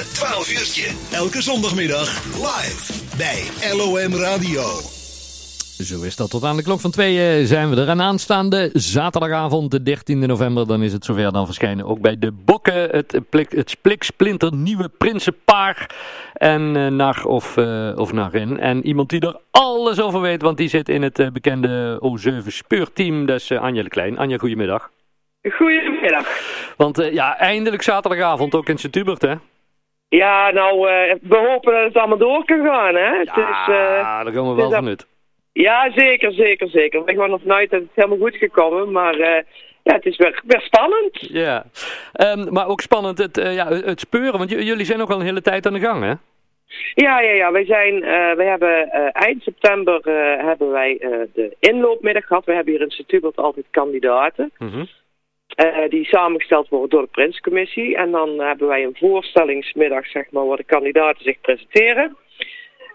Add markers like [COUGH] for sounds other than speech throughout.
Het 12 uurtje. Elke zondagmiddag live bij LOM Radio. Zo is dat. Tot aan de klok van twee zijn we er. En aanstaande zaterdagavond, de 13e november, dan is het zover. Dan verschijnen ook bij de Bokken het, plik, het spliksplinter nieuwe Prinsenpaar. En uh, Nar of, uh, of Narin. En iemand die er alles over weet, want die zit in het uh, bekende O7 speurteam. Dat is Anja de Klein. Anja, goedemiddag. Goedemiddag. Want ja, eindelijk zaterdagavond ook in Sint-Hubert, hè? Ja, nou, we hopen dat het allemaal door kan gaan, hè? Ja, het is, daar gaan we wel vanuit. Ja, zeker, zeker, zeker. We gaan ervan uit dat het helemaal goed gekomen, maar uh, ja, het is weer, weer spannend. Ja, um, maar ook spannend het, uh, ja, het speuren, want jullie zijn ook al een hele tijd aan de gang, hè? Ja, ja, ja. Wij, zijn, uh, wij hebben eind september hebben wij de inloopmiddag gehad. We hebben hier in Sint-Hubert altijd kandidaten. Mm -hmm. Die samengesteld worden door de Prinscommissie. En dan hebben wij een voorstellingsmiddag, zeg maar, waar de kandidaten zich presenteren.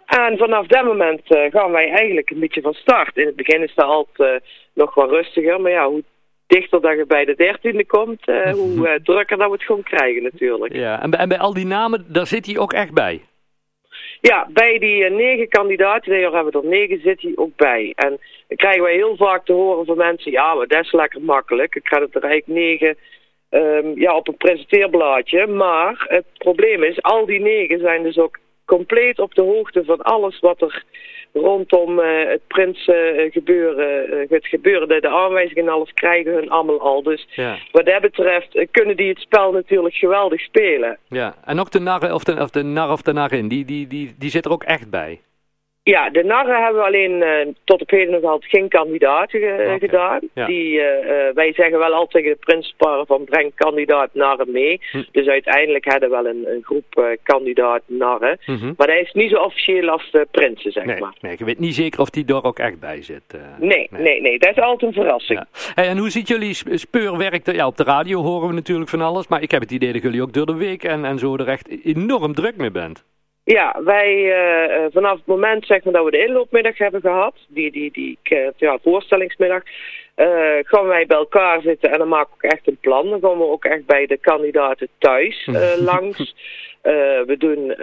En vanaf dat moment uh, gaan wij eigenlijk een beetje van start. In het begin is dat altijd uh, nog wat rustiger. Maar ja, hoe dichter dat je bij de dertiende komt, hoe [LAUGHS] drukker dat we het gewoon krijgen natuurlijk. Ja, en bij, en bij al die namen, daar zit hij ook echt bij? Ja, bij die negen kandidaten, dit jaar hebben we er negen, zit hij ook bij. En dan krijgen wij heel vaak te horen van mensen, ja, maar dat is lekker makkelijk. Ik ga het er eigenlijk negen... Um, ja, op een presenteerblaadje. Maar het probleem is, al die negen zijn dus ook compleet op de hoogte van alles wat er rondom uh, het prinsen uh, gebeuren, uh, het gebeuren, de, de aanwijzingen en alles krijgen hun allemaal al. Dus ja. wat dat betreft kunnen die het spel natuurlijk geweldig spelen. Ja, en ook de nar of de, of de nar of de narin, die, die, die, die zit er ook echt bij. Ja, de narren hebben we alleen uh, tot op heden nog altijd geen kandidaten ge Okay. gedaan. Ja. Die, uh, uh, wij zeggen wel altijd tegen de prinsparen van breng kandidaat narren mee. Hm. Dus uiteindelijk hebben we wel een, een groep kandidaat narren. Mhm. Maar dat is niet zo officieel als de prinsen, zeg Nee, maar. nee, je weet niet zeker of die er ook echt bij zit. eh. Nee, nee, nee, dat is altijd een verrassing. Ja. Hey, en hoe ziet jullie sp- speurwerk? er- Ja, op de radio horen we natuurlijk van alles, maar ik heb het idee dat jullie ook door de week en, en zo er echt enorm druk mee bent. Ja, wij uh, uh, vanaf het moment zeg maar, dat we de inloopmiddag hebben gehad, die, die, die uh, ja, voorstellingsmiddag, gaan wij bij elkaar zitten en dan maken we ook echt een plan. Dan gaan we ook echt bij de kandidaten thuis [LAUGHS] langs. We doen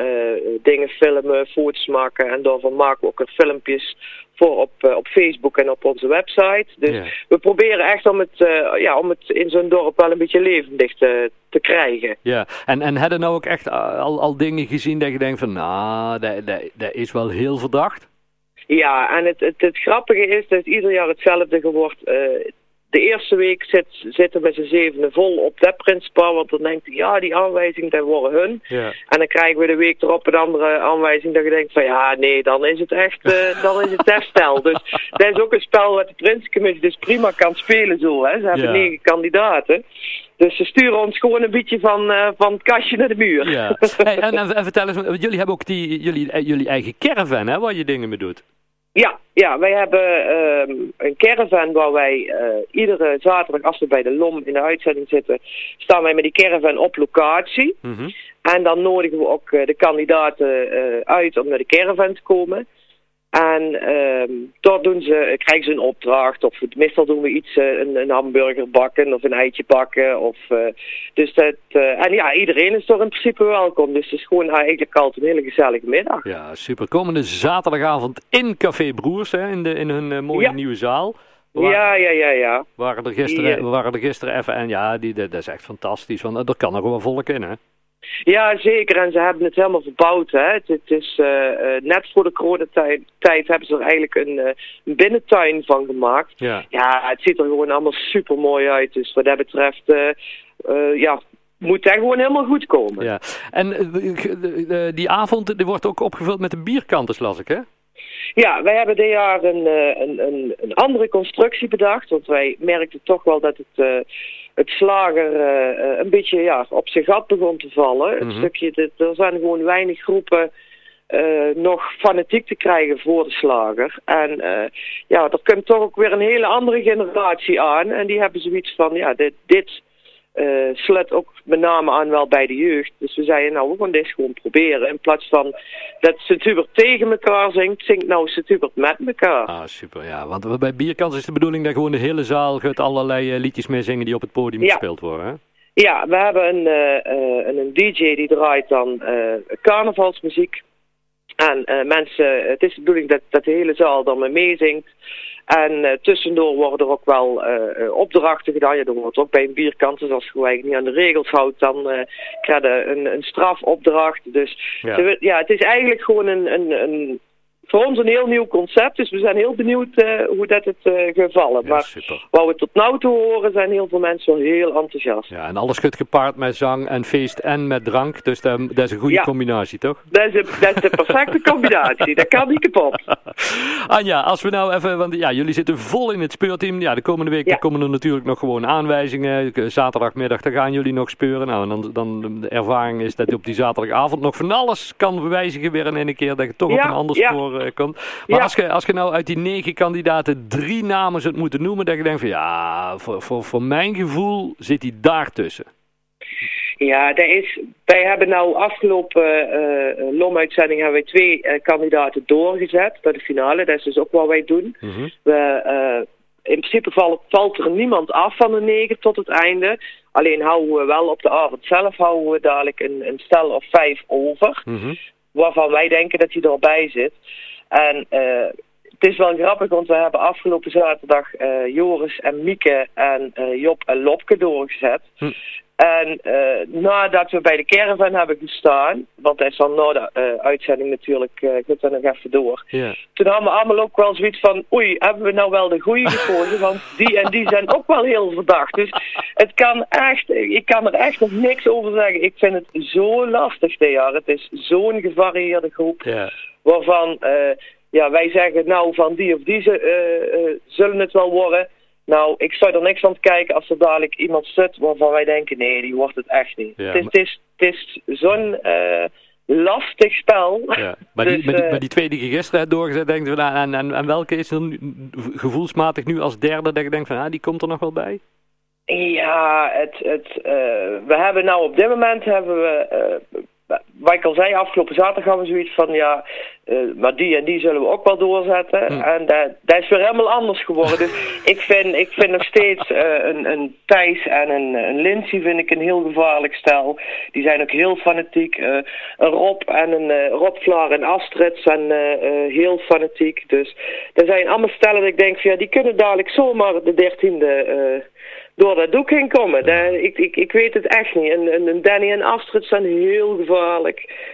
dingen filmen, foto's maken en daarvan maken we ook filmpjes voor op, op Facebook en op onze website. Dus Ja. we proberen echt om het, ja, om het in zo'n dorp wel een beetje levendig te, te krijgen. Ja, en, en hadden nou ook echt al, al dingen gezien dat je denkt van, nou, dat, dat, dat is wel heel verdacht? Ja, en het, het, het grappige is dat ieder jaar hetzelfde geworden. Uh, de eerste week zit, zitten we met z'n zevenen vol op dat prinspaar, want dan denkt hij, ja, die aanwijzing, dat worden hun. Ja. En dan krijgen we de week erop een andere aanwijzing dat je denkt van, ja, nee, dan is het echt, uh, [LAUGHS] dan is het herstel. dus dat is ook een spel wat de Prinscommissie dus prima kan spelen zo, hè. Ze hebben Ja. negen kandidaten. Dus ze sturen ons gewoon een beetje van, uh, van het kastje naar de muur. Ja. Hey, en, en, en vertel eens, want jullie hebben ook die, jullie, jullie eigen caravan, hè, waar je dingen mee doet. Ja, ja, wij hebben um, een caravan waar wij uh, iedere zaterdag, als we bij de LOM in de uitzending zitten, staan wij met die caravan op locatie. Mm -hmm. En dan nodigen we ook uh, de kandidaten uh, uit om naar de caravan te komen. En um, daar doen ze, krijgen ze een opdracht. Of meestal doen we iets, uh, een, een, hamburger bakken of een eitje bakken. Of, uh, dus dat, uh, en ja, iedereen is toch in principe welkom. Dus het is gewoon eigenlijk altijd een hele gezellige middag. Ja, super. Komende zaterdagavond in Café Broers, hè, in, de, in hun mooie Ja. nieuwe zaal. Waar, ja, ja, ja, ja. Waren er gisteren, we waren er gisteren even en ja, die, dat, is echt fantastisch. Want er kan er gewoon volk in, hè? Ja, zeker. En ze hebben het helemaal verbouwd. Hè. Het, het is uh, uh, net voor de coronatijd tijd hebben ze er eigenlijk een, uh, een binnentuin van gemaakt. Ja. ja, het ziet er gewoon allemaal super mooi uit. Dus wat dat betreft, ja, moet dat gewoon helemaal goed komen. Ja. En die avond die wordt ook opgevuld met de bierkanten, las ik, hè? Ja, wij hebben dit jaar een, een, een, een andere constructie bedacht. Want wij merkten toch wel dat het, het slager uh, een beetje ja, op zijn gat begon te vallen. Mm -hmm. Een stukje, de, er zijn gewoon weinig groepen uh, nog fanatiek te krijgen voor de slager. En ja, er komt toch ook weer een hele andere generatie aan. En die hebben zoiets van, ja, dit... dit uh, sluit ook met name aan wel bij de jeugd. Dus we zeiden, nou, we gaan dit gewoon proberen. In plaats van dat Sint-Hubert tegen elkaar zingt, zingt nou Sint-Hubert met elkaar. Ah, super, ja. Want bij Bierkans is de bedoeling dat gewoon de hele zaal gaat allerlei uh, liedjes mee zingen die op het podium ja. gespeeld worden, hè? Ja, we hebben een, een, een DJ die draait dan carnavalsmuziek. En mensen, het is de bedoeling dat, dat de hele zaal dan mee meezingt. En uh, tussendoor worden er ook wel uh, opdrachten gedaan. Ja, er wordt ook bij een bierkant, dus als je eigenlijk niet aan de regels houdt, dan krijg je een, een strafopdracht. Dus ja. ja. het is eigenlijk gewoon een, een, een voor ons een heel nieuw concept. Dus we zijn heel benieuwd uh, hoe dat het uh, gevallen. maar super. wat we tot nu toe horen, zijn heel veel mensen heel enthousiast. Ja, en alles goed gepaard met zang en feest en met drank. Dus dat, dat is een goede combinatie, toch? Dat is, een, dat is de perfecte combinatie. dat kan niet kapot. [LAUGHS] Anja, als we nou even... Want ja, jullie zitten vol in het speurteam. Ja, de komende week komen er natuurlijk nog gewoon aanwijzingen. Zaterdagmiddag, dan gaan jullie nog speuren. Nou, en dan, dan de ervaring is dat je op die zaterdagavond nog van alles kan verwijzigen weer in een keer. Dat je toch op een ander spoor komt. Maar als, je, als je nou uit die negen kandidaten drie namen zou moeten noemen, dat je denkt van ja, voor, voor, voor mijn gevoel zit hij daartussen. Ja, dat is, wij hebben nou afgelopen uh, LOM-uitzending hebben wij twee uh, kandidaten doorgezet naar de finale. Dat is dus ook wat wij doen. Mm we, in principe valt, valt, er niemand af van de negen tot het einde. Alleen houden we wel op de avond zelf houden we dadelijk een, een stel of vijf over. Mm Waarvan wij denken dat hij erbij zit. En uh, het is wel grappig, want we hebben afgelopen zaterdag uh, Joris en Mieke en uh, Job en Lopke doorgezet. Hm. En nadat we bij de caravan hebben gestaan, want hij is dan na de uitzending natuurlijk, ik moet er nog even door. Yeah. Toen hadden we allemaal ook wel zoiets van, oei, hebben we nou wel de goede gekozen? want die en die zijn ook wel heel verdacht. Dus het kan echt, ik kan er echt nog niks over zeggen. Ik vind het zo lastig dit jaar. Het is zo'n gevarieerde groep. Yeah waarvan uh, ja, wij zeggen nou van die of die uh, uh, zullen het wel worden. Nou, ik zou er niks van te kijken als er dadelijk iemand zit waarvan wij denken nee, die wordt het echt niet. het, is, het, is, het is zo'n lastig spel. Ja, maar, [LAUGHS] die, dus, maar, die, twee die je gisteren hebt doorgezet, denken we nou, en, en, en welke is er gevoelsmatig nu als derde dat je denkt van ah, die komt er nog wel bij? Ja, het, het, we hebben nou op dit moment hebben we wat ik al zei, afgelopen zaterdag hadden we zoiets van, ja, uh, maar die en die zullen we ook wel doorzetten. Hm. En dat, dat is weer helemaal anders geworden. dus [LAUGHS] ik vind, ik vind nog steeds uh, een, een Thijs en een, een Lindsay vind ik een heel gevaarlijk stel. Die zijn ook heel fanatiek. Een Rob en een Rob Vlaar en Astrid zijn heel fanatiek. Dus er zijn allemaal stellen dat ik denk van, ja, die kunnen dadelijk zomaar de dertiende door dat doek heen komen. Daar, ik, ik, ik weet het echt niet. En, en Danny en Astrid zijn heel gevaarlijk.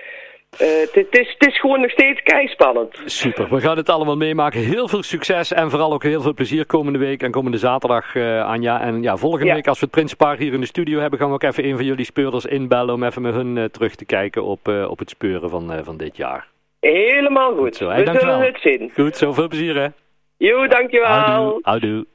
Uh, het, is, het is gewoon nog steeds keispannend. Super, we gaan het allemaal meemaken. Heel veel succes en vooral ook heel veel plezier komende week en komende zaterdag, uh, Anja. En ja, volgende week als we het Prinspaar hier in de studio hebben, gaan we ook even een van jullie speurders inbellen om even met hun uh, terug te kijken op, op het speuren van, van dit jaar. Helemaal goed. goed zo. Hey, we zullen het zien. Goed, zo veel plezier hè. Jo, dankjewel. Houdoe. Houdoe.